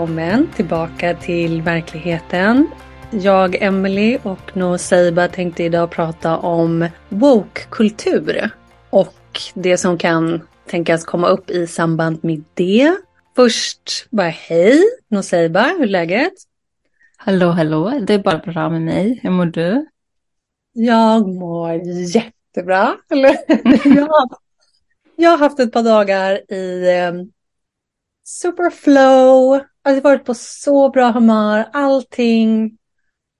Välkommen tillbaka till verkligheten. Jag, Emily och Noseiba tänkte idag prata om woke-kultur och det som kan tänkas komma upp i samband med det. Först bara hej Noseiba, hur är läget? Hallå, hallå. Det är bara bra med mig. Hur mår du? Jag mår jättebra. Eller? jag, har, jag har haft ett par dagar i eh, superflow. Alltså varit på så bra humör. Allting.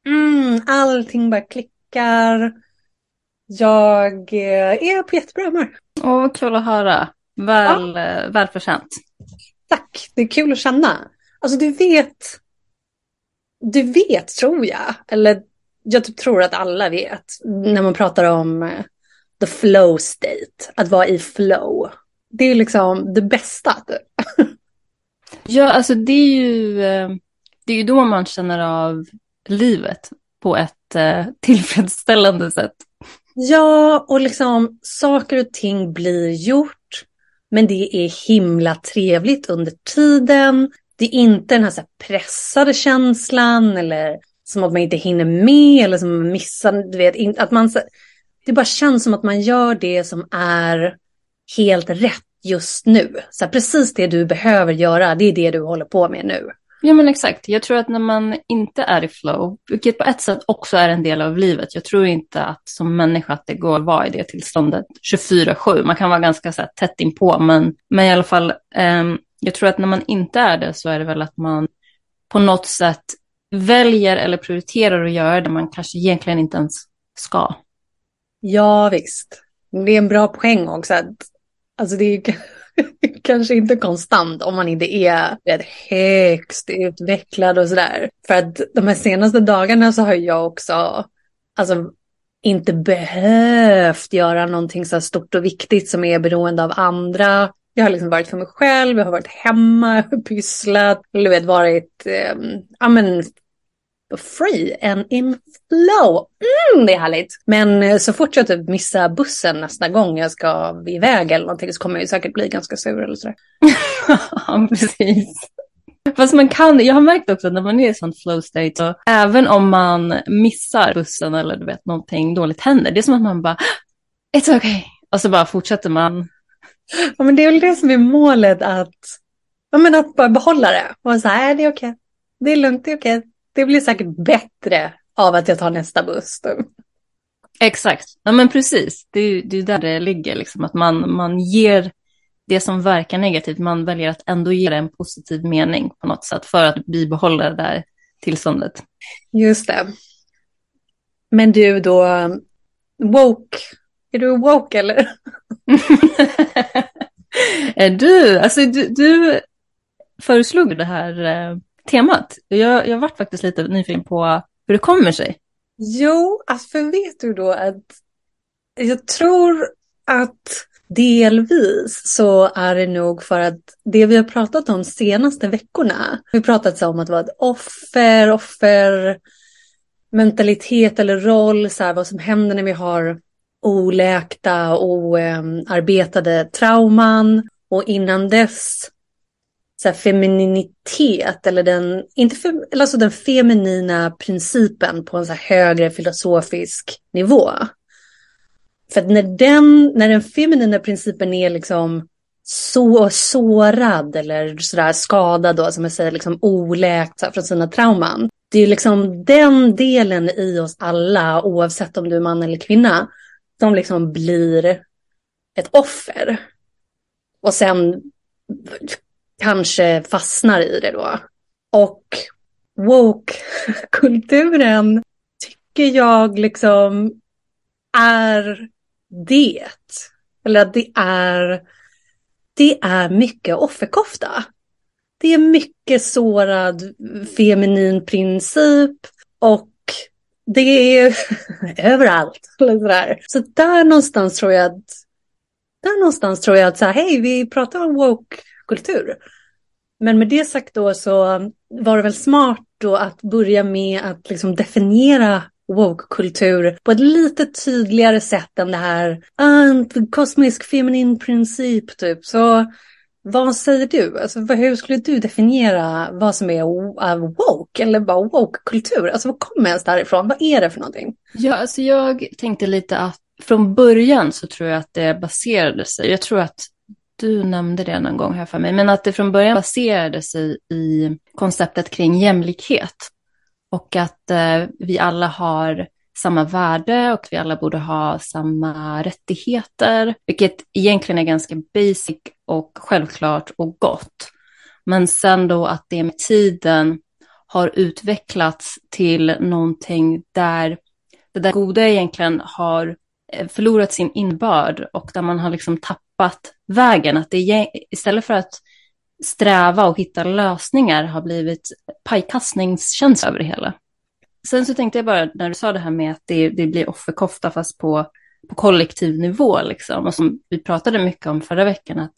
Mm, allting bara klickar. Jag eh, är på jättebra humör. Åh, kul att höra. Väl, ja. Välförtjänt. Tack, det är kul att känna. Alltså du vet, du vet tror jag, eller jag typ tror att alla vet, när man pratar om the flow state, att vara i flow. Det är liksom det bästa. Typ. Ja, alltså det är ju, eh, det är ju då man känner av livet på ett eh, tillfredsställande sätt. Ja, och liksom saker och ting blir gjort. Men det är himla trevligt under tiden. Det är inte den här, så här pressade känslan eller som att man inte hinner med eller som man missar. Du vet, att man, det bara känns som att man gör det som är helt rätt just nu. Så här, precis det du behöver göra, det är det du håller på med nu. Ja men exakt, jag tror att när man inte är i flow, vilket på ett sätt också är en del av livet, jag tror inte att som människa att det går att vara i det tillståndet 24-7, man kan vara ganska så här, tätt inpå, men, men i alla fall, eh, jag tror att när man inte är det så är det väl att man på något sätt väljer eller prioriterar att göra det man kanske egentligen inte ens ska. Ja visst, det är en bra poäng också. Att, alltså det är kanske inte konstant om man inte är rätt högst utvecklad och sådär. För att de här senaste dagarna så har jag också alltså, inte behövt göra någonting så stort och viktigt som är beroende av andra. Jag har liksom varit för mig själv, jag har varit hemma, pysslat, du vet varit, eh, ja men free and in flow. Mm, det är härligt. Men eh, så fort jag typ missar bussen nästa gång jag ska iväg eller någonting så kommer jag säkert bli ganska sur eller sådär. ja, precis. Fast man kan, jag har märkt också när man är i sån flow state, så även om man missar bussen eller du vet någonting dåligt händer, det är som att man bara, it's okay. Och så bara fortsätter man. Ja men det är väl det som är målet att, ja men att bara behålla det. Och så här, det är okej. Okay. Det är lugnt, det är okej. Okay det blir säkert bättre av att jag tar nästa buss. Exakt, ja, men precis. Det är, är där det ligger, liksom, att man, man ger det som verkar negativt, man väljer att ändå ge det en positiv mening på något sätt för att bibehålla det där tillståndet. Just det. Men du då, woke, är du woke eller? är du, alltså du, du föreslog det här eh, temat. Jag, jag varit faktiskt lite nyfiken på hur det kommer sig. Jo, alltså för vet du då att jag tror att delvis så är det nog för att det vi har pratat om senaste veckorna, vi har pratat om att vara ett offer, offer, mentalitet eller roll, så här, vad som händer när vi har oläkta, oarbetade trauman. Och innan dess så här, femininitet eller den, inte fem, eller alltså den feminina principen på en så högre filosofisk nivå. För att när den, när den feminina principen är liksom så sårad eller sådär skadad då, som jag säger, liksom oläkt från sina trauman. Det är liksom den delen i oss alla, oavsett om du är man eller kvinna, som liksom blir ett offer. Och sen kanske fastnar i det då. Och woke-kulturen tycker jag liksom är det. Eller att det är, det är mycket offerkofta. Det är mycket sårad feminin princip och det är överallt. Så där någonstans tror jag att, där någonstans tror jag att så här, hej, vi pratar om woke kultur. Men med det sagt då så var det väl smart då att börja med att liksom definiera woke-kultur på ett lite tydligare sätt än det här ah, kosmisk feminin princip typ. Så vad säger du? Alltså, hur skulle du definiera vad som är ah, woke eller bara woke-kultur? Alltså vad kommer ens därifrån? Vad är det för någonting? Ja, alltså jag tänkte lite att från början så tror jag att det baserade sig, jag tror att du nämnde det någon gång här för mig, men att det från början baserade sig i konceptet kring jämlikhet. Och att eh, vi alla har samma värde och vi alla borde ha samma rättigheter, vilket egentligen är ganska basic och självklart och gott. Men sen då att det med tiden har utvecklats till någonting där det där goda egentligen har eh, förlorat sin innebörd och där man har liksom tappat vägen. Att det istället för att sträva och hitta lösningar har blivit pajkastningskänsla över det hela. Sen så tänkte jag bara när du sa det här med att det, det blir offerkofta fast på, på kollektiv nivå liksom. Och som vi pratade mycket om förra veckan att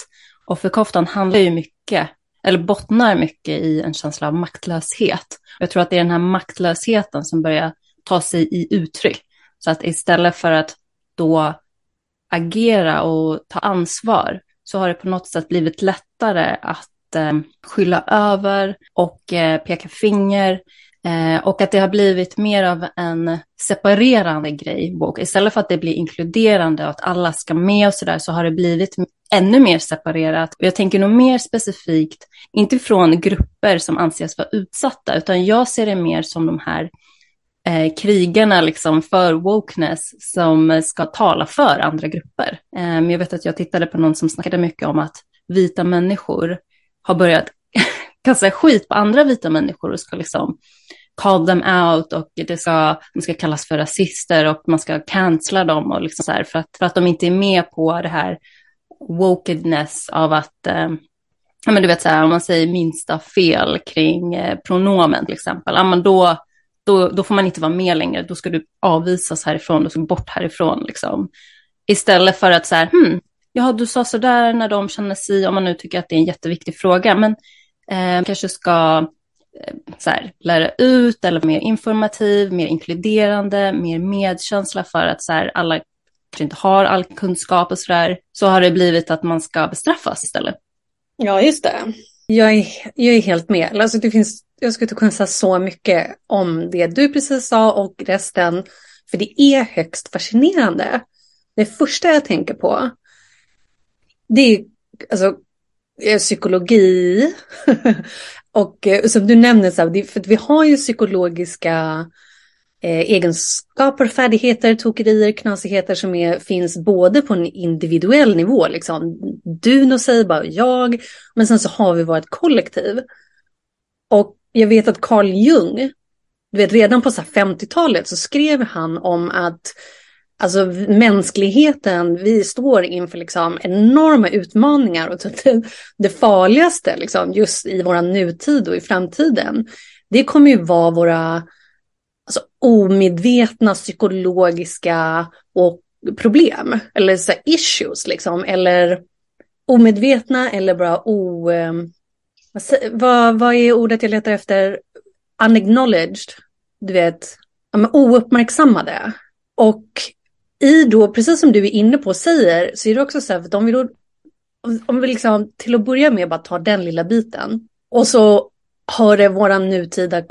offerkoftan handlar ju mycket, eller bottnar mycket i en känsla av maktlöshet. Jag tror att det är den här maktlösheten som börjar ta sig i uttryck. Så att istället för att då agera och ta ansvar så har det på något sätt blivit lättare att eh, skylla över och eh, peka finger Eh, och att det har blivit mer av en separerande grej. Och istället för att det blir inkluderande och att alla ska med och sådär så har det blivit ännu mer separerat. Och jag tänker nog mer specifikt, inte från grupper som anses vara utsatta, utan jag ser det mer som de här eh, krigarna liksom för wokeness som ska tala för andra grupper. Eh, jag vet att jag tittade på någon som snackade mycket om att vita människor har börjat kasta skit på andra vita människor och ska liksom call them out och det ska, de ska kallas för rasister och man ska cancella dem och liksom så här, för, att, för att de inte är med på det här wokeness av att, eh, ja men du vet så här, om man säger minsta fel kring eh, pronomen till exempel, ja men då, då, då får man inte vara med längre, då ska du avvisas härifrån, du ska bort härifrån liksom. Istället för att så här, hmm, ja du sa så där när de känner sig, om man nu tycker att det är en jätteviktig fråga, men eh, kanske ska Eh, så här, lära ut eller mer informativ, mer inkluderande, mer medkänsla för att så här, alla kanske inte har all kunskap och så där, så har det blivit att man ska bestraffas istället. Ja, just det. Jag är, jag är helt med. Alltså, det finns, jag skulle inte kunna säga så mycket om det du precis sa och resten, för det är högst fascinerande. Det första jag tänker på, det är alltså, eh, psykologi, Och eh, som du nämner, så här, för vi har ju psykologiska eh, egenskaper, färdigheter, tokerier, knasigheter som är, finns både på en individuell nivå, liksom du och säger bara jag, men sen så har vi vårt kollektiv. Och jag vet att Carl Jung, du vet redan på 50-talet så skrev han om att Alltså mänskligheten, vi står inför liksom enorma utmaningar och typ det, det farligaste liksom, just i vår nutid och i framtiden, det kommer ju vara våra alltså, omedvetna psykologiska och problem, eller så issues, liksom, eller omedvetna eller bara o... Eh, vad, vad är ordet jag letar efter? Unacknowledged, du vet, ja, ouppmärksammade. Och i då, precis som du är inne på säger, så är det också så här, att om vi då, om vi liksom till att börja med bara tar den lilla biten och så hör det våran nutida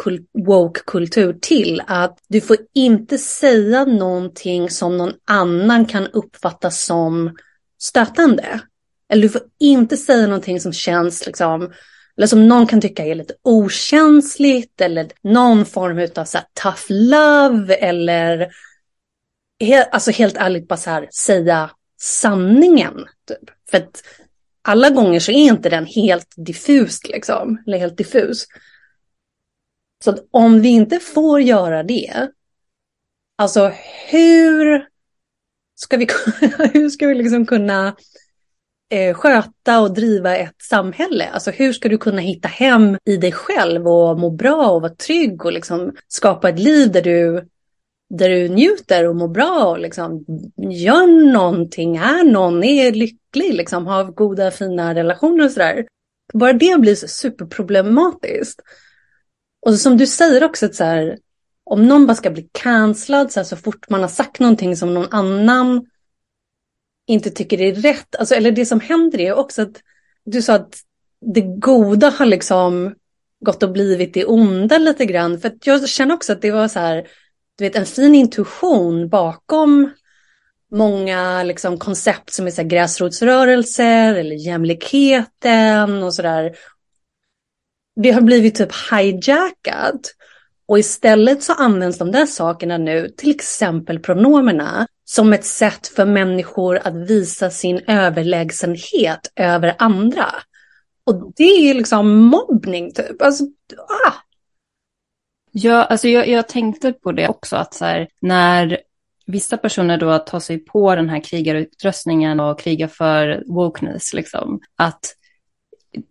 woke-kultur till att du får inte säga någonting som någon annan kan uppfatta som stötande. Eller du får inte säga någonting som känns liksom, eller som någon kan tycka är lite okänsligt eller någon form av så tough love eller helt, alltså helt ärligt bara så här, säga sanningen. Typ. För att alla gånger så är inte den helt diffus liksom, eller helt diffus. Så att om vi inte får göra det, Alltså hur ska vi, hur ska vi liksom kunna eh, sköta och driva ett samhälle? Alltså hur ska du kunna hitta hem i dig själv och må bra och vara trygg och liksom skapa ett liv där du, där du njuter och mår bra och liksom gör någonting, är någon, är lycklig, liksom har goda fina relationer och sådär. Bara det blir superproblematiskt. Och som du säger också, att så här, om någon bara ska bli cancellad så, här, så fort man har sagt någonting som någon annan inte tycker det är rätt. Alltså, eller det som händer är också att du sa att det goda har liksom gått och blivit det onda lite grann. För jag känner också att det var så här, du vet, en fin intuition bakom många liksom, koncept som är så här, gräsrotsrörelser eller jämlikheten och sådär. Det har blivit typ hijackat. Och istället så används de där sakerna nu, till exempel pronomerna, som ett sätt för människor att visa sin överlägsenhet över andra. Och det är liksom mobbning typ. Alltså, ah. Ja, alltså jag, jag tänkte på det också, att så här, när vissa personer då tar sig på den här krigarutrustningen och krigar för wokeness, liksom, att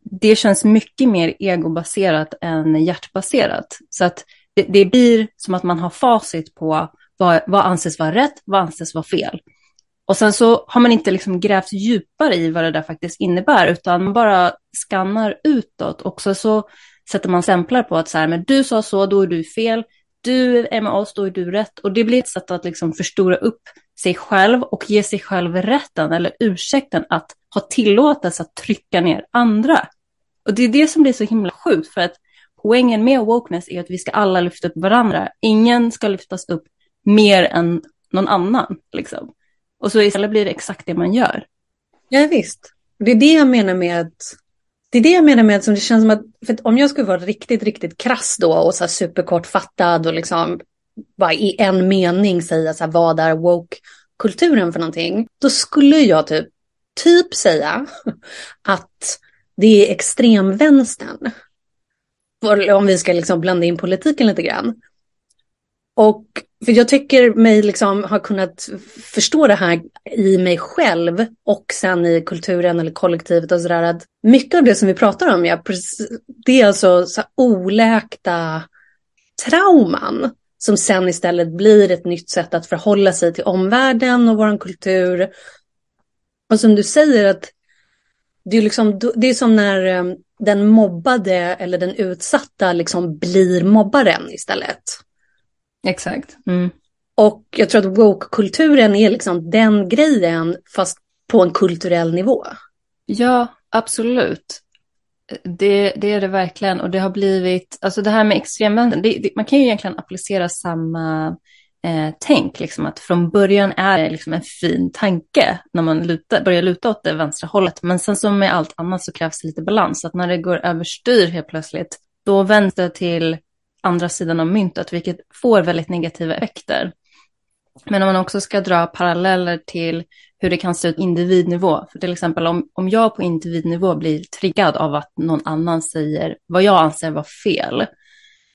det känns mycket mer egobaserat än hjärtbaserat. Så att det, det blir som att man har facit på vad, vad anses vara rätt, vad anses vara fel. Och sen så har man inte liksom grävt djupare i vad det där faktiskt innebär, utan man bara skannar utåt. Och så, så sätter man stämplar på att så här, men du sa så, då är du fel. Du är med oss, då är du rätt. Och det blir ett sätt att liksom förstora upp sig själv och ge sig själv rätten eller ursäkten att ha tillåtelse att trycka ner andra. Och det är det som blir så himla sjukt, för att poängen med wokeness är att vi ska alla lyfta upp varandra. Ingen ska lyftas upp mer än någon annan. Liksom. Och så istället blir det exakt det man gör. Ja, visst. Det är det jag menar med att det är det jag menar med att det känns som att, för att om jag skulle vara riktigt, riktigt krass då och så här superkortfattad och liksom bara i en mening säga så här, vad är woke-kulturen för någonting? Då skulle jag typ, typ säga att det är extremvänstern. Om vi ska liksom blanda in politiken lite grann. Och för jag tycker mig liksom ha kunnat förstå det här i mig själv och sen i kulturen eller kollektivet och sådär. Att mycket av det som vi pratar om, ja, det är alltså så oläkta trauman som sen istället blir ett nytt sätt att förhålla sig till omvärlden och vår kultur. Och som du säger att det är, liksom, det är som när eh, den mobbade eller den utsatta liksom blir mobbaren istället. Exakt. Mm. Och jag tror att woke-kulturen är liksom den grejen, fast på en kulturell nivå. Ja, absolut. Det, det är det verkligen. Och det har blivit, alltså det här med extremvänstern, man kan ju egentligen applicera samma eh, tänk, liksom att från början är det liksom en fin tanke när man lutar, börjar luta åt det vänstra hållet. Men sen som med allt annat så krävs det lite balans. Så att när det går överstyr helt plötsligt, då vänds det till andra sidan av myntet, vilket får väldigt negativa effekter. Men om man också ska dra paralleller till hur det kan se ut individnivå, för till exempel om, om jag på individnivå blir triggad av att någon annan säger vad jag anser var fel,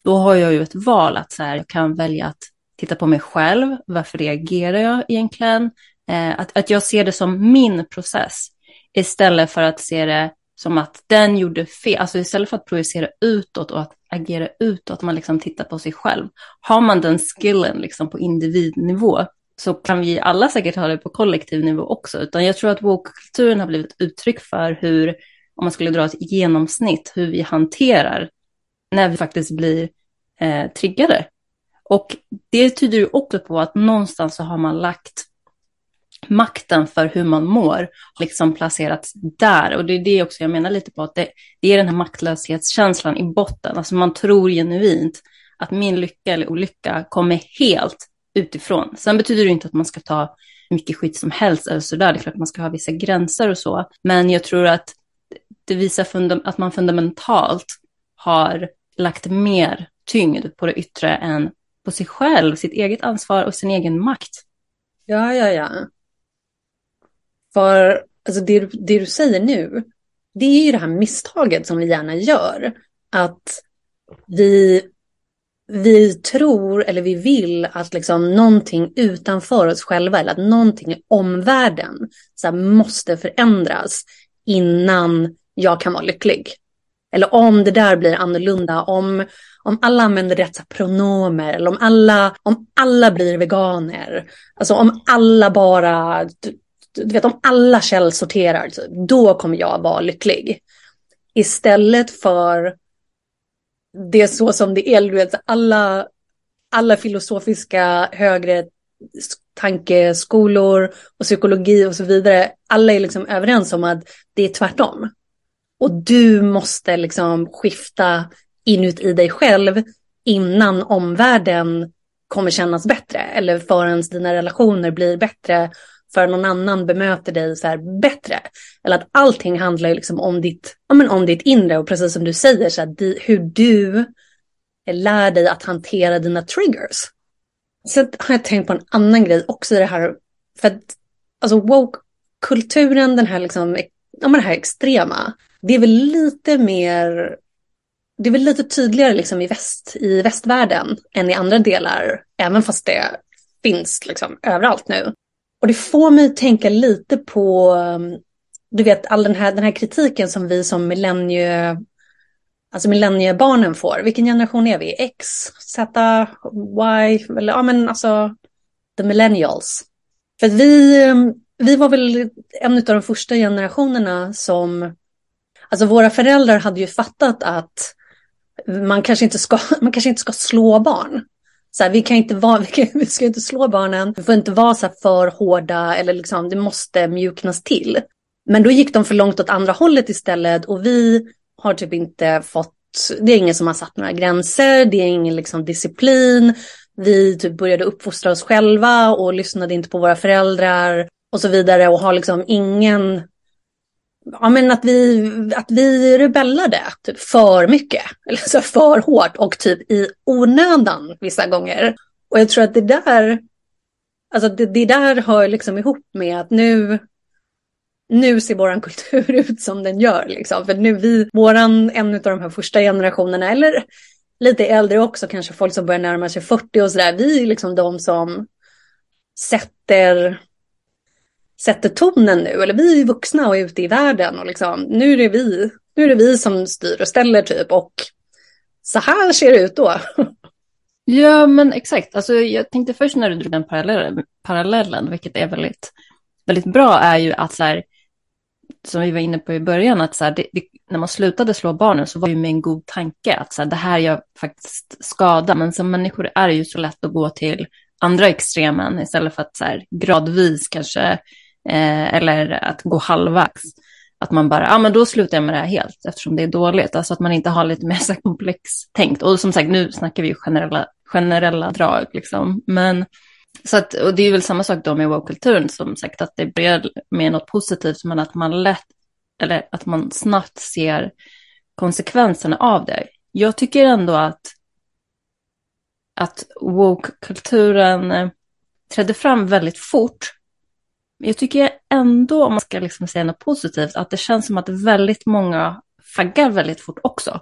då har jag ju ett val att så här, jag kan välja att titta på mig själv, varför reagerar jag egentligen? Eh, att, att jag ser det som min process istället för att se det som att den gjorde fel, alltså istället för att projicera utåt och att agera utåt, man liksom tittar på sig själv. Har man den skillen liksom på individnivå så kan vi alla säkert ha det på kollektiv nivå också, utan jag tror att woke-kulturen har blivit uttryck för hur, om man skulle dra ett genomsnitt, hur vi hanterar när vi faktiskt blir eh, triggade. Och det tyder ju också på att någonstans så har man lagt makten för hur man mår liksom placerats där. Och det är det också jag menar lite på, att det, det är den här maktlöshetskänslan i botten. Alltså man tror genuint att min lycka eller olycka kommer helt utifrån. Sen betyder det inte att man ska ta mycket skit som helst eller sådär. Det är klart att man ska ha vissa gränser och så. Men jag tror att det visar att man fundamentalt har lagt mer tyngd på det yttre än på sig själv, sitt eget ansvar och sin egen makt. Ja, ja, ja. För alltså det, det du säger nu, det är ju det här misstaget som vi gärna gör. Att vi vi tror eller vi vill att liksom någonting utanför oss själva eller att någonting i omvärlden så här, måste förändras innan jag kan vara lycklig. Eller om det där blir annorlunda, om, om alla använder rätt pronomer, eller om alla, om alla blir veganer, alltså om alla bara, du, vet om alla källsorterar, typ, då kommer jag vara lycklig. Istället för det är så som det är, du vet, alla, alla filosofiska högre tankeskolor och psykologi och så vidare, alla är liksom överens om att det är tvärtom. Och du måste liksom skifta inuti dig själv innan omvärlden kommer kännas bättre eller förrän dina relationer blir bättre för någon annan bemöter dig så här bättre. Eller att allting handlar liksom om ditt, ja, men om ditt inre och precis som du säger, så här, hur du lär dig att hantera dina triggers. Sen har jag tänkt på en annan grej också i det här, för att alltså woke-kulturen, den här liksom, ja, men det här extrema, det är väl lite mer, det är väl lite tydligare liksom i, väst, i västvärlden än i andra delar, även fast det finns liksom överallt nu. Och det får mig tänka lite på, um, du vet, all den här, den här kritiken som vi som millennie, alltså millenniebarnen får. Vilken generation är vi? X, Z, Y, eller ja men alltså the millennials. För att vi, um, vi var väl en av de första generationerna som, alltså våra föräldrar hade ju fattat att man kanske inte ska, man kanske inte ska slå barn. Så här, vi, kan inte vara, vi, kan, vi ska inte slå barnen, vi får inte vara så för hårda eller liksom, det måste mjuknas till. Men då gick de för långt åt andra hållet istället och vi har typ inte fått, det är ingen som har satt några gränser, det är ingen liksom disciplin. Vi typ började uppfostra oss själva och lyssnade inte på våra föräldrar och så vidare och har liksom ingen ja, men att, vi, att vi rebellade typ för mycket, eller så för hårt och typ i onödan vissa gånger. Och jag tror att det där, alltså det, det där hör liksom ihop med att nu, nu ser vår kultur ut som den gör. Liksom. För nu vi, våran, en av de här första generationerna, eller lite äldre också, kanske folk som börjar närma sig 40 och sådär, vi är liksom de som sätter sätter tonen nu. Eller vi är vuxna och är ute i världen och liksom, nu är det vi, nu är det vi som styr och ställer typ. Och så här ser det ut då. Ja, men exakt. Alltså, jag tänkte först när du drog den parallellen, parallellen vilket är väldigt, väldigt bra, är ju att så här, som vi var inne på i början, att så här, det, det, när man slutade slå barnen så var det med en god tanke att så här, det här gör faktiskt skada, men som människor är det ju så lätt att gå till andra extremen istället för att så här, gradvis kanske eh, eller att gå halvvägs. Att man bara, ja men då slutar jag med det här helt eftersom det är dåligt. Alltså att man inte har lite mer så komplex tänkt. Och som sagt, nu snackar vi ju generella, generella drag liksom. Men så att, och det är väl samma sak då med woke-kulturen som sagt att det börjar med något positivt men att man lätt, eller att man snabbt ser konsekvenserna av det. Jag tycker ändå att, att woke-kulturen eh, trädde fram väldigt fort men jag tycker ändå, om man ska liksom säga något positivt, att det känns som att väldigt många faggar väldigt fort också.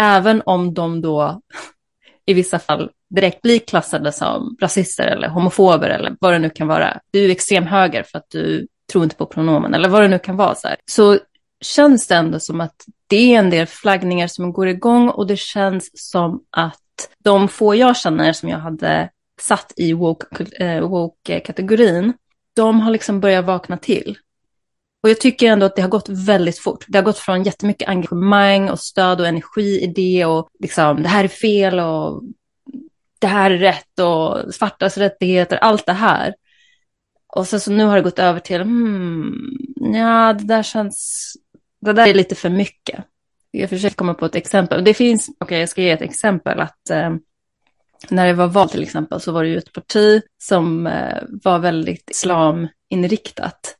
Även om de då i vissa fall direkt blir klassade som rasister eller homofober eller vad det nu kan vara. Du är extrem höger för att du tror inte på pronomen eller vad det nu kan vara. Så, här. så känns det ändå som att det är en del flaggningar som går igång och det känns som att de få jag känner som jag hade satt i eh, woke-kategorin, de har liksom börjat vakna till. Och jag tycker ändå att det har gått väldigt fort. Det har gått från jättemycket engagemang och stöd och energi i det och liksom det här är fel och det här är rätt och svartas rättigheter, allt det här. Och sen så nu har det gått över till, hmm, ja det där känns, det där är lite för mycket. Jag försöker komma på ett exempel. Det finns, okej okay, jag ska ge ett exempel att eh, när det var val till exempel så var det ju ett parti som eh, var väldigt islaminriktat.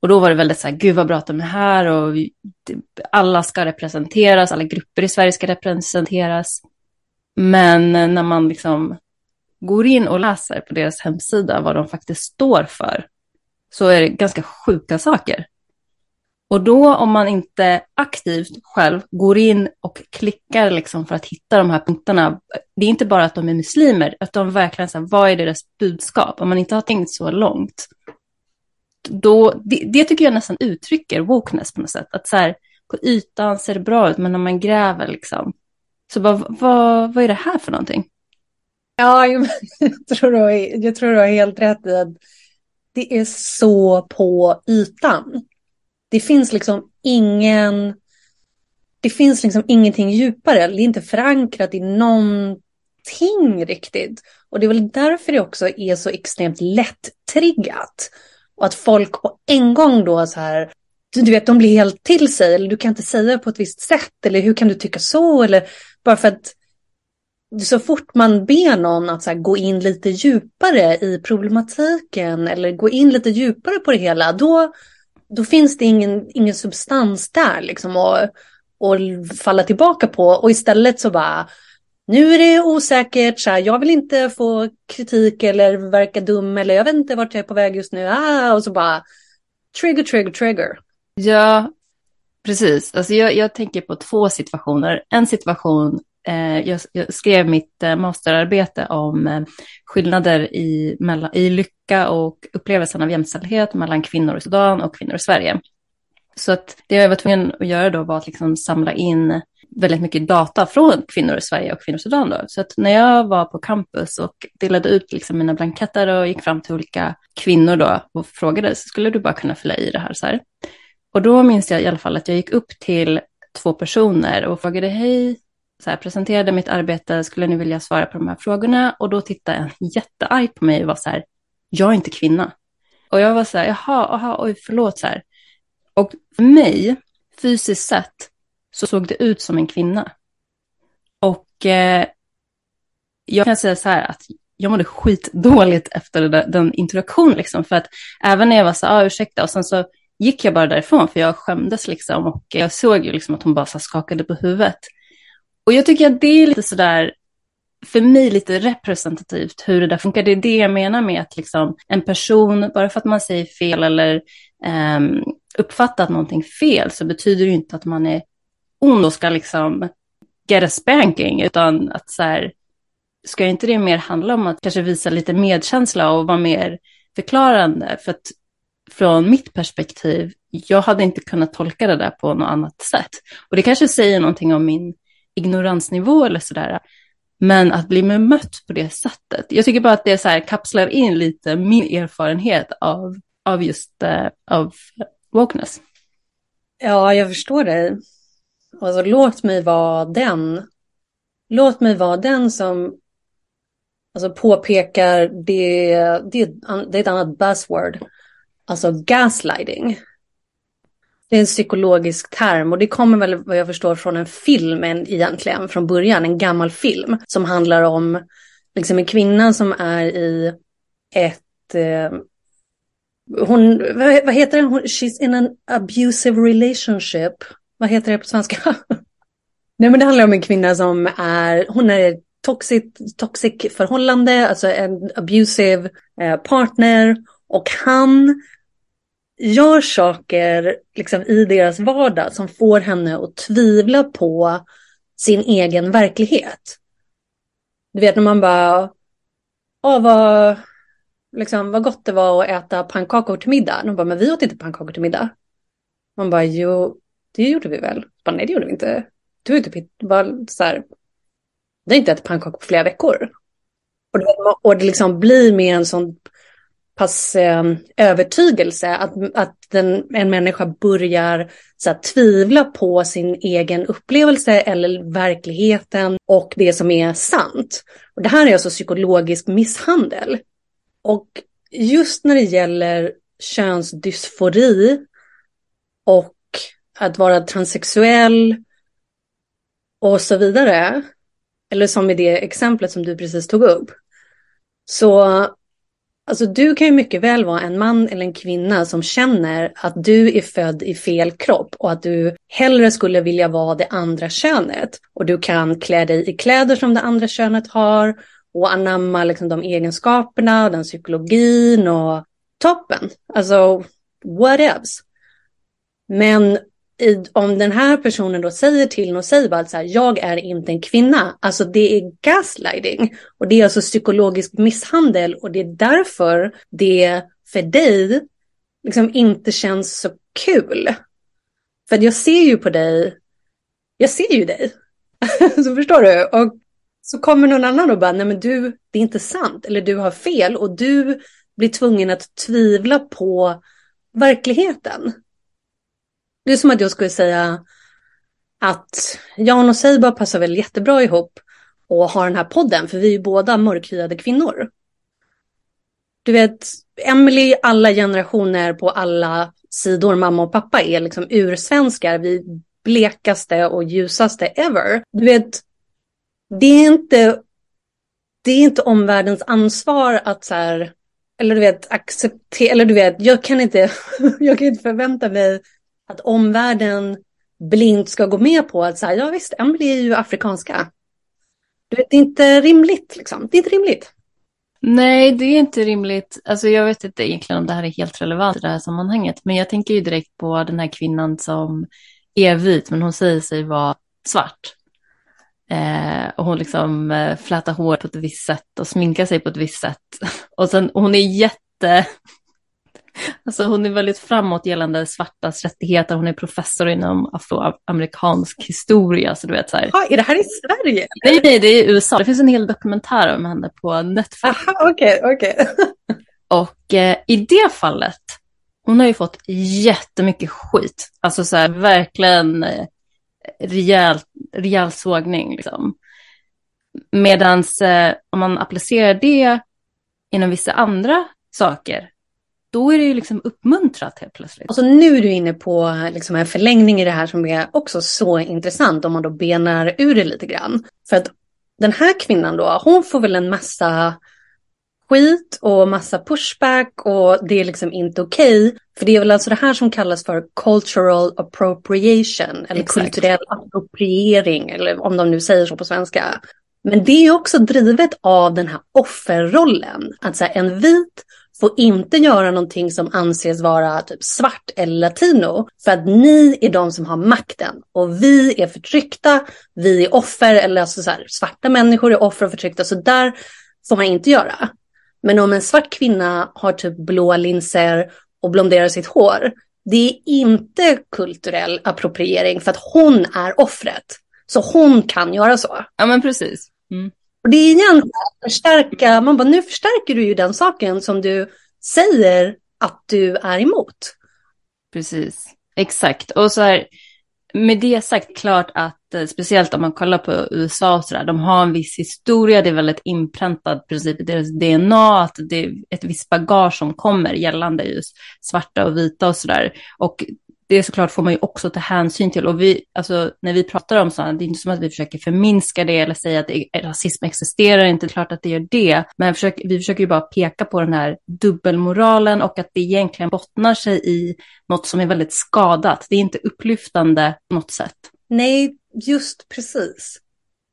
Och då var det väldigt så här, gud vad bra att de är här och vi, alla ska representeras, alla grupper i Sverige ska representeras. Men eh, när man liksom går in och läser på deras hemsida vad de faktiskt står för så är det ganska sjuka saker. Och då om man inte aktivt själv går in och klickar liksom för att hitta de här punkterna, det är inte bara att de är muslimer, att de verkligen, så här, vad är deras budskap? Om man inte har tänkt så långt, då, det, det tycker jag nästan uttrycker wokeness på något sätt. Att så här, på ytan ser det bra ut, men när man gräver liksom, så bara, vad, vad är det här för någonting? Ja, jag tror, du har, jag tror du har helt rätt i att det är så på ytan. Det finns liksom ingen... Det finns liksom ingenting djupare. Det är inte förankrat i någonting riktigt. Och det är väl därför det också är så extremt lätt-triggat. Och att folk på en gång då så här, du vet, de blir helt till sig. Eller du kan inte säga på ett visst sätt. Eller hur kan du tycka så? Eller bara för att så fort man ber någon att så här, gå in lite djupare i problematiken eller gå in lite djupare på det hela, då, då finns det ingen, ingen substans där liksom att, att falla tillbaka på. Och istället så bara, nu är det osäkert, så här, jag vill inte få kritik eller verka dum eller jag vet inte vart jag är på väg just nu. Ah, och så bara, trigger, trigger, trigger. Ja, precis. Alltså jag, jag tänker på två situationer. En situation Eh, jag, jag, skrev mitt eh, masterarbete om eh, skillnader i, mellan, i lycka och upplevelsen av jämställdhet mellan kvinnor i Sudan och kvinnor i Sverige. Så att det jag var tvungen att göra då var att liksom samla in väldigt mycket data från kvinnor i Sverige och kvinnor i Sudan. Då. Så att när jag var på campus och delade ut liksom mina blanketter och gick fram till olika kvinnor då och frågade, så skulle du bara kunna fylla i det här så här. Och då minns jag i alla fall att jag gick upp till två personer och frågade, hej, så här, presenterade mitt arbete, skulle ni vilja svara på de här frågorna? Och då tittade en jättearg på mig och var så här, jag är inte kvinna. Och jag var så här, jaha, aha, oj, förlåt så här. Och för mig, fysiskt sett, så såg det ut som en kvinna. Och eh, jag kan säga så här att jag mådde skitdåligt efter där, den interaktionen, liksom, för att även när jag var så här, ah, ursäkta, och sen så gick jag bara därifrån, för jag skämdes liksom, och jag såg ju liksom att hon bara så skakade på huvudet. Och jag tycker att det är lite sådär, för mig lite representativt hur det där funkar. Det är det jag menar med att liksom en person, bara för att man säger fel eller um, uppfattat någonting fel så betyder det ju inte att man är ond och ska liksom get a spanking, utan att så här, ska inte det mer handla om att kanske visa lite medkänsla och vara mer förklarande? För att från mitt perspektiv, jag hade inte kunnat tolka det där på något annat sätt. Och det kanske säger någonting om min ignoransnivå eller sådär. Men att bli bemött på det sättet. Jag tycker bara att det så här kapslar in lite min erfarenhet av, av just uh, av wokeness. Ja, jag förstår dig. Alltså, låt mig vara den. Låt mig vara den som alltså, påpekar det, det, det är ett annat buzzword. Alltså gaslighting. Det är en psykologisk term och det kommer väl vad jag förstår från en film egentligen från början, en gammal film som handlar om liksom en kvinna som är i ett eh, hon, vad, heter den? she's in an abusive relationship. Vad heter det på svenska? Nej men det handlar om en kvinna som är, hon är toxic, toxic förhållande, alltså en abusive eh, partner och han gör saker liksom, i deras vardag som får henne att tvivla på sin egen verklighet. Du vet när man bara, åh vad, liksom, vad gott det var att äta pannkakor till middag. De bara, men vi åt inte pannkakor till middag. Man bara, jo, det gjorde vi väl. Bara, Nej, det gjorde vi inte. Du har inte bara så här, det har inte ätit pannkakor på flera veckor. Och det, och det liksom blir med en sån pass eh, övertygelse att, att den, en människa börjar så här, tvivla på sin egen upplevelse eller verkligheten och det som är sant. Och det här är alltså psykologisk misshandel. Och just när det gäller könsdysfori och att vara transsexuell och så vidare, eller som i det exemplet som du precis tog upp, så Alltså du kan ju mycket väl vara en man eller en kvinna som känner att du är född i fel kropp och att du hellre skulle vilja vara det andra könet. Och du kan klä dig i kläder som det andra könet har och anamma liksom de egenskaperna, den psykologin och toppen. Alltså what else? Men i, om den här personen då säger till Noceiba att så här, jag är inte en kvinna, alltså det är gaslighting. Och det är alltså psykologisk misshandel och det är därför det för dig liksom inte känns så kul. För jag ser ju på dig, jag ser ju dig. så förstår du? Och så kommer någon annan och bara, nej men du, det är inte sant, eller du har fel och du blir tvungen att tvivla på verkligheten. Det är som att jag skulle säga att Jan och Seiba passar väl jättebra ihop och har den här podden, för vi är ju båda mörkhyade kvinnor. Du vet, Emily, alla generationer på alla sidor, mamma och pappa, är liksom ursvenskar. Vi blekaste och ljusaste ever. Du vet, det är inte, det är inte omvärldens ansvar att så här, eller du vet, acceptera, eller du vet, jag kan inte, jag kan inte förvänta mig att omvärlden blint ska gå med på att säga, ja visst, Emily är ju afrikanska. Det är inte rimligt liksom. Det är inte rimligt. Nej, det är inte rimligt. Alltså jag vet inte egentligen om det här är helt relevant i det här sammanhanget, men jag tänker ju direkt på den här kvinnan som är vit, men hon säger sig vara svart. Eh, och hon liksom eh, flätar hår på ett visst sätt och sminkar sig på ett visst sätt. Och sen, hon är jätte, Alltså hon är väldigt framåt gällande svartas rättigheter. Hon är professor inom afroamerikansk historia. Så du vet, så här. Ha, är det här i Sverige? Nej, nej, det är i USA. Det finns en hel dokumentär om henne på Netflix. Okej, okej. Okay, okay. Och eh, i det fallet, hon har ju fått jättemycket skit. Alltså så här, verkligen eh, rejäl, rejäl sågning. Liksom. Medan eh, om man applicerar det inom vissa andra saker då är det ju liksom uppmuntrat helt plötsligt. Alltså nu är du inne på liksom en förlängning i det här som är också så intressant om man då benar ur det lite grann. För att den här kvinnan då, hon får väl en massa skit och massa pushback och det är liksom inte okej. Okay. För det är väl alltså det här som kallas för cultural appropriation eller Exakt. kulturell appropriering eller om de nu säger så på svenska. Men det är också drivet av den här offerrollen. Att så här, en vit får inte göra någonting som anses vara typ svart eller latino. För att ni är de som har makten och vi är förtryckta, vi är offer, eller alltså så här, svarta människor är offer och förtryckta. Så där får man inte göra. Men om en svart kvinna har typ blåa linser och blonderar sitt hår, det är inte kulturell appropriering för att hon är offret. Så hon kan göra så. Ja men precis. Mm. Och det är igen att förstärka, man bara nu förstärker du ju den saken som du säger att du är emot. Precis, exakt. Och så här, med det sagt klart att eh, speciellt om man kollar på USA och så där, de har en viss historia, det är väldigt inpräntat princip i deras DNA, att det är ett visst bagage som kommer gällande just svarta och vita och så där. Och det såklart får man ju också ta hänsyn till. Och vi, alltså, när vi pratar om sådana, det är inte som att vi försöker förminska det eller säga att det, rasism existerar inte, det är klart att det gör det. Men försöker, vi försöker ju bara peka på den här dubbelmoralen och att det egentligen bottnar sig i något som är väldigt skadat. Det är inte upplyftande på något sätt. Nej, just precis.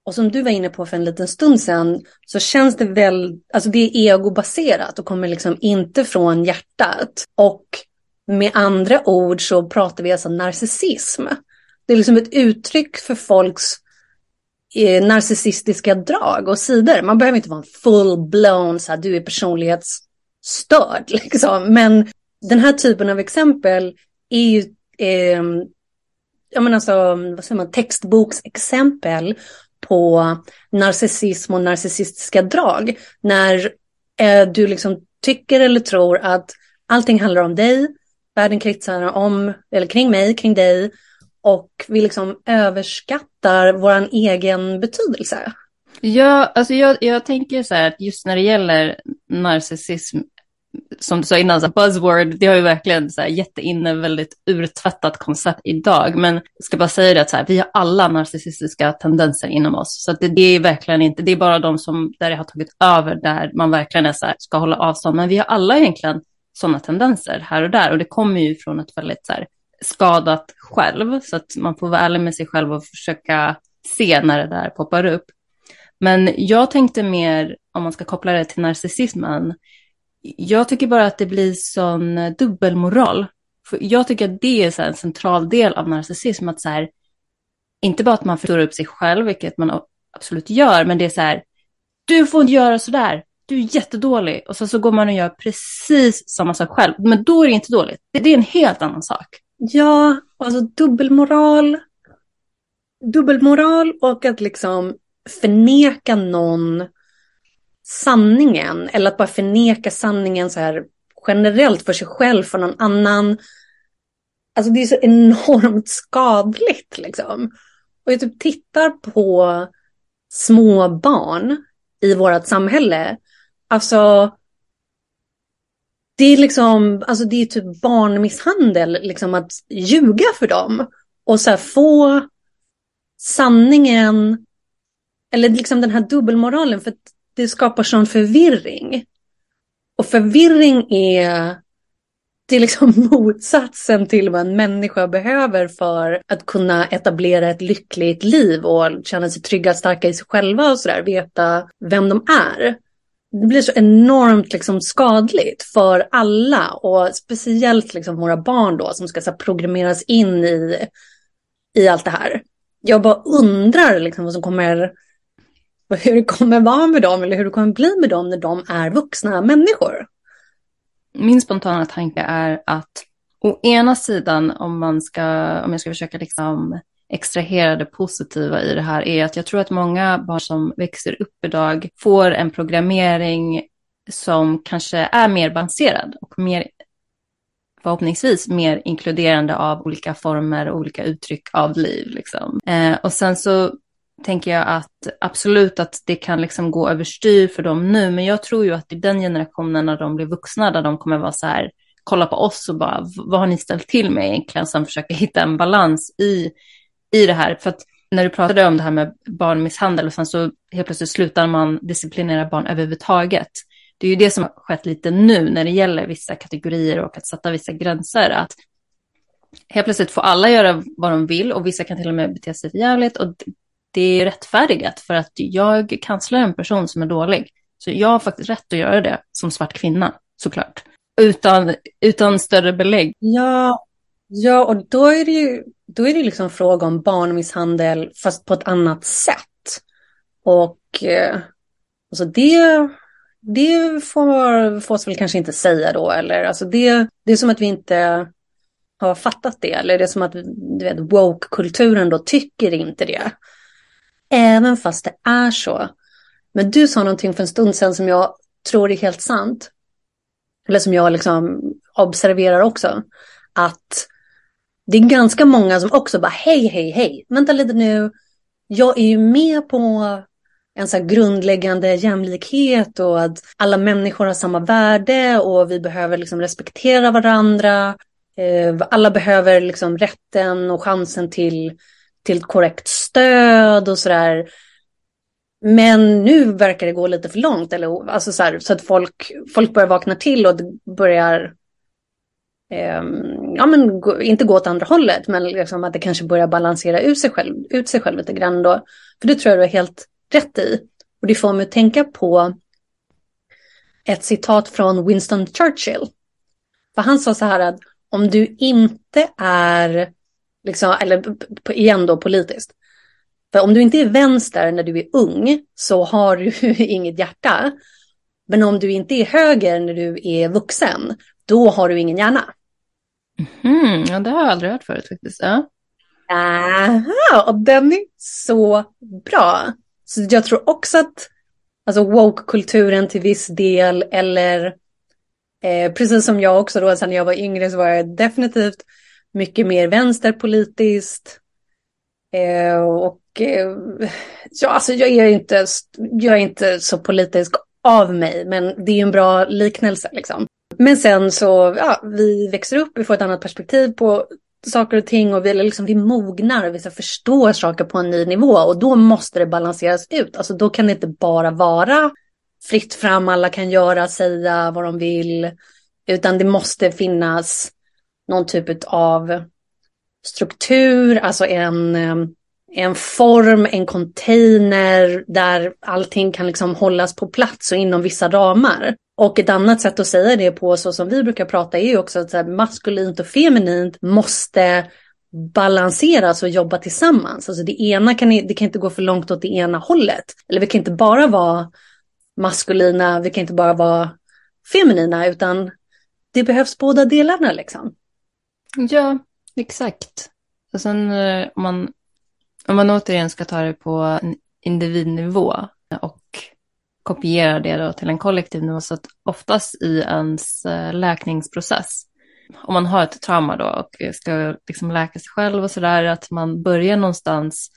Och som du var inne på för en liten stund sedan så känns det väl, alltså det är egobaserat och kommer liksom inte från hjärtat. Och med andra ord så pratar vi alltså narcissism. Det är liksom ett uttryck för folks eh, narcissistiska drag och sidor. Man behöver inte vara en full-blown, så här, du är personlighetsstörd. Liksom. Men den här typen av exempel är ju eh, jag menar så, alltså, vad säger man, textboksexempel på narcissism och narcissistiska drag. När eh, du liksom tycker eller tror att allting handlar om dig, världen kretsar om, eller kring mig, kring dig och vi liksom överskattar vår egen betydelse. Ja, alltså jag, jag tänker så här att just när det gäller narcissism, som du sa innan, så buzzword, det har ju verkligen så här jätteinne, väldigt urtvättat koncept idag. Men jag ska bara säga det att så här, vi har alla narcissistiska tendenser inom oss. Så det, det, är verkligen inte, det är bara de som, där det har tagit över, där man verkligen är så här, ska hålla avstånd. Men vi har alla egentligen sådana tendenser här och där. Och det kommer ju från ett väldigt så här, skadat själv, så att man får vara ärlig med sig själv och försöka se när det där poppar upp. Men jag tänkte mer, om man ska koppla det till narcissismen, jag tycker bara att det blir sån eh, dubbelmoral. För jag tycker att det är så en central del av narcissism, att så här, inte bara att man förstår upp sig själv, vilket man absolut gör, men det är så här, du får inte göra så där, du är jättedålig. Och så, så går man och gör precis samma sak själv, men då är det inte dåligt. Det, det är en helt annan sak. Ja, alltså dubbelmoral. Dubbelmoral och att liksom förneka någon sanningen eller att bara förneka sanningen så här generellt för sig själv, för någon annan. Alltså det är så enormt skadligt liksom. Och jag typ tittar på små barn i vårt samhälle. Alltså det är liksom, alltså det är typ barnmisshandel, liksom att ljuga för dem. Och så här få sanningen, eller liksom den här dubbelmoralen, för det skapar sån förvirring. Och förvirring är, det är liksom motsatsen till vad en människa behöver för att kunna etablera ett lyckligt liv och känna sig trygga, starka i sig själva och sådär, veta vem de är det blir så enormt liksom skadligt för alla och speciellt liksom våra barn då som ska så programmeras in i, i allt det här. Jag bara undrar liksom vad som kommer, hur det kommer vara med dem eller hur det kommer bli med dem när de är vuxna människor. Min spontana tanke är att å ena sidan om man ska, om jag ska försöka liksom extrahera det positiva i det här är att jag tror att många barn som växer upp idag får en programmering som kanske är mer balanserad och mer förhoppningsvis mer inkluderande av olika former och olika uttryck av liv. Liksom. Eh, och sen så tänker jag att absolut att det kan liksom gå överstyr för dem nu, men jag tror ju att i den generationen när de blir vuxna, där de kommer vara så här, kolla på oss och bara, vad har ni ställt till med egentligen, sen försöka hitta en balans i i det här. För att när du pratade om det här med barnmisshandel och sen så helt plötsligt slutar man disciplinera barn överhuvudtaget. Det är ju det som har skett lite nu när det gäller vissa kategorier och att sätta vissa gränser. Att helt plötsligt får alla göra vad de vill och vissa kan till och med bete sig jävligt. Och det är rättfärdigat för att jag kanslar en person som är dålig. Så jag har faktiskt rätt att göra det som svart kvinna, såklart. Utan, utan större belägg. Ja, ja, och då är det ju då är det liksom fråga om barnmisshandel fast på ett annat sätt. Och eh, alltså det, det får, får väl kanske inte säga då. Eller, alltså det, det är som att vi inte har fattat det. Eller det är som att du vet, woke-kulturen då tycker inte det. Även fast det är så. Men du sa någonting för en stund sedan som jag tror är helt sant. Eller som jag liksom observerar också. Att det är ganska många som också bara hej, hej, hej, vänta lite nu. Jag är ju med på en så grundläggande jämlikhet och att alla människor har samma värde och vi behöver liksom respektera varandra. Eh, alla behöver liksom rätten och chansen till, till korrekt stöd och sådär. Men nu verkar det gå lite för långt, eller, alltså så, här, så att folk, folk börjar vakna till och börjar eh, ja, men inte gå åt andra hållet, men liksom att det kanske börjar balansera ut sig själv, ut sig själv lite grann då. För det tror jag du har helt rätt i. Och det får mig att tänka på ett citat från Winston Churchill. För han sa så här att om du inte är, liksom, eller igen då politiskt, för om du inte är vänster när du är ung så har du inget hjärta. Men om du inte är höger när du är vuxen, då har du ingen hjärna. Mm, ja, det har jag aldrig hört förut faktiskt. Ja. Aha, och den är så bra. Så jag tror också att alltså woke-kulturen till viss del eller eh, precis som jag också då, sen jag var yngre så var jag definitivt mycket mer vänsterpolitiskt. Eh, och eh, ja, alltså jag är, inte, jag är inte så politisk av mig, men det är en bra liknelse liksom. Men sen så, ja, vi växer upp, vi får ett annat perspektiv på saker och ting och vi, liksom, vi mognar och vi förstår saker på en ny nivå och då måste det balanseras ut. Alltså då kan det inte bara vara fritt fram, alla kan göra, säga vad de vill, utan det måste finnas någon typ av struktur, alltså en, eh, en form, en container där allting kan liksom hållas på plats och inom vissa ramar. Och ett annat sätt att säga det på, så som vi brukar prata, är ju också att så här, maskulint och feminint måste balanseras och jobba tillsammans. Alltså det ena kan, det kan inte gå för långt åt det ena hållet. Eller vi kan inte bara vara maskulina, vi kan inte bara vara feminina, utan det behövs båda delarna liksom. Ja, exakt. Och sen eh, om man, om man återigen ska ta det på en individnivå och kopiera det då till en kollektiv nivå, så att oftast i ens eh, läkningsprocess, om man har ett trauma då och ska liksom läka sig själv och sådär, att man börjar någonstans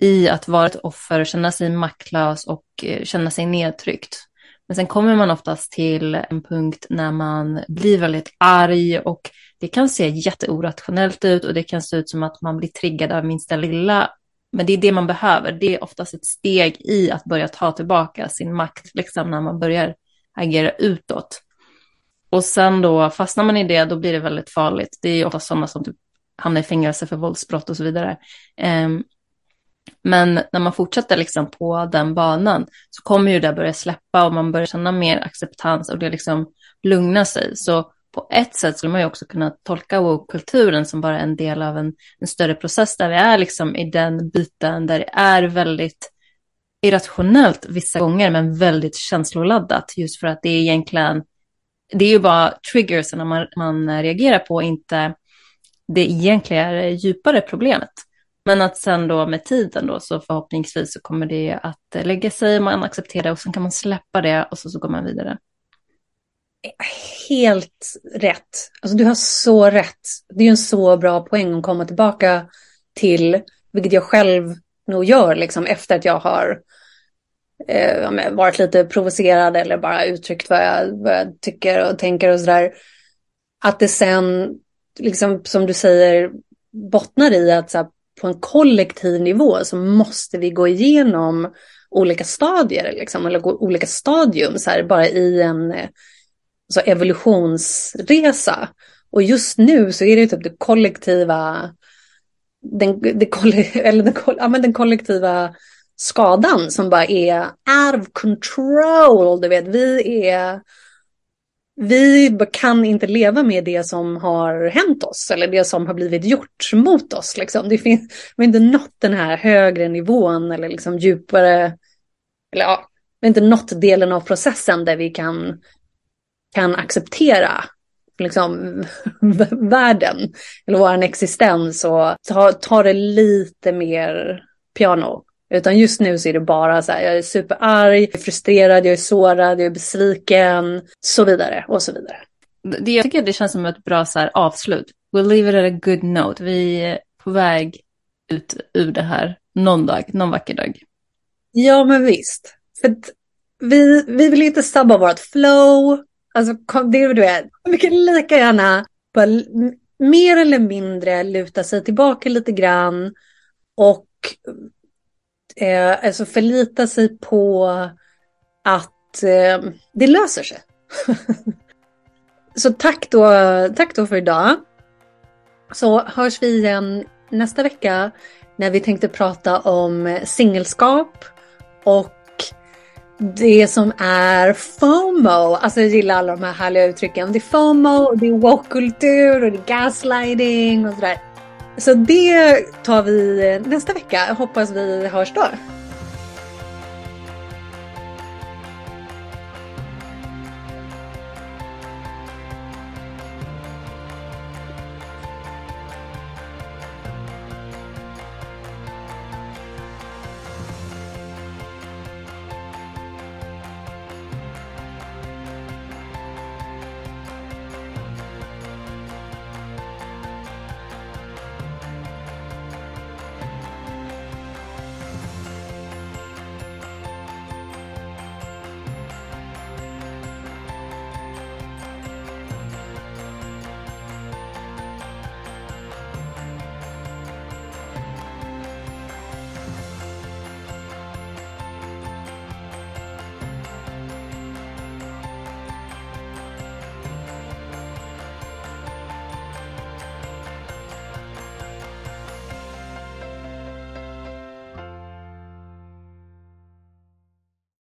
i att vara ett offer, känna sig maktlös och eh, känna sig nedtryckt. Men sen kommer man oftast till en punkt när man blir väldigt arg och det kan se jätteorationellt ut och det kan se ut som att man blir triggad av minsta lilla. Men det är det man behöver. Det är oftast ett steg i att börja ta tillbaka sin makt, liksom när man börjar agera utåt. Och sen då fastnar man i det, då blir det väldigt farligt. Det är ofta sådana som typ hamnar i fängelse för våldsbrott och så vidare. Um, men när man fortsätter liksom på den banan så kommer ju det börja släppa och man börjar känna mer acceptans och det liksom lugnar sig. Så på ett sätt skulle man ju också kunna tolka woke-kulturen som bara en del av en, en, större process där vi är liksom i den biten där det är väldigt irrationellt vissa gånger men väldigt känsloladdat just för att det är egentligen det är ju bara triggers när man, man reagerar på, inte det egentliga djupare problemet. Men att sen då med tiden då så förhoppningsvis så kommer det att lägga sig, man accepterar och sen kan man släppa det och så, så går man vidare. Helt rätt. Alltså du har så rätt. Det är ju en så bra poäng att komma tillbaka till, vilket jag själv nog gör liksom efter att jag har eh, varit lite provocerad eller bara uttryckt vad jag, vad jag tycker och tänker och sådär. Att det sen, liksom som du säger, bottnar i att så här, på en kollektiv nivå så måste vi gå igenom olika stadier, liksom, eller olika stadium, så här, bara i en eh, så evolutionsresa. Och just nu så är det typ det kollektiva, den, det, eller den, ja, men den kollektiva skadan som bara är out of control. Du vet, vi är vi kan inte leva med det som har hänt oss eller det som har blivit gjort mot oss. Liksom. Det finns vi har inte nått den här högre nivån eller liksom djupare, eller ja, vi har inte nått delen av processen där vi kan, kan acceptera liksom, världen eller vår existens och ta, ta det lite mer piano. Utan just nu så är det bara så här, jag är superarg, jag är frustrerad, jag är sårad, jag är besviken, så vidare och så vidare. Det, jag tycker det känns som ett bra så här, avslut. We'll leave it at a good note. Vi är på väg ut ur det här någon dag, någon vacker dag. Ja, men visst. För vi, vi vill inte sabba vårt flow. Alltså, det är du vet, man kan lika gärna bara mer eller mindre luta sig tillbaka lite grann och eh, alltså förlita sig på att eh, det löser sig. Så tack då, tack då för idag. Så hörs vi igen nästa vecka när vi tänkte prata om singelskap och det som är FOMO. Alltså jag gillar alla de här härliga uttrycken. Det är FOMO, och det är woke-kultur och det är gaslighting och sådär. Så det tar vi eh, nästa vecka. Hoppas vi hörs då.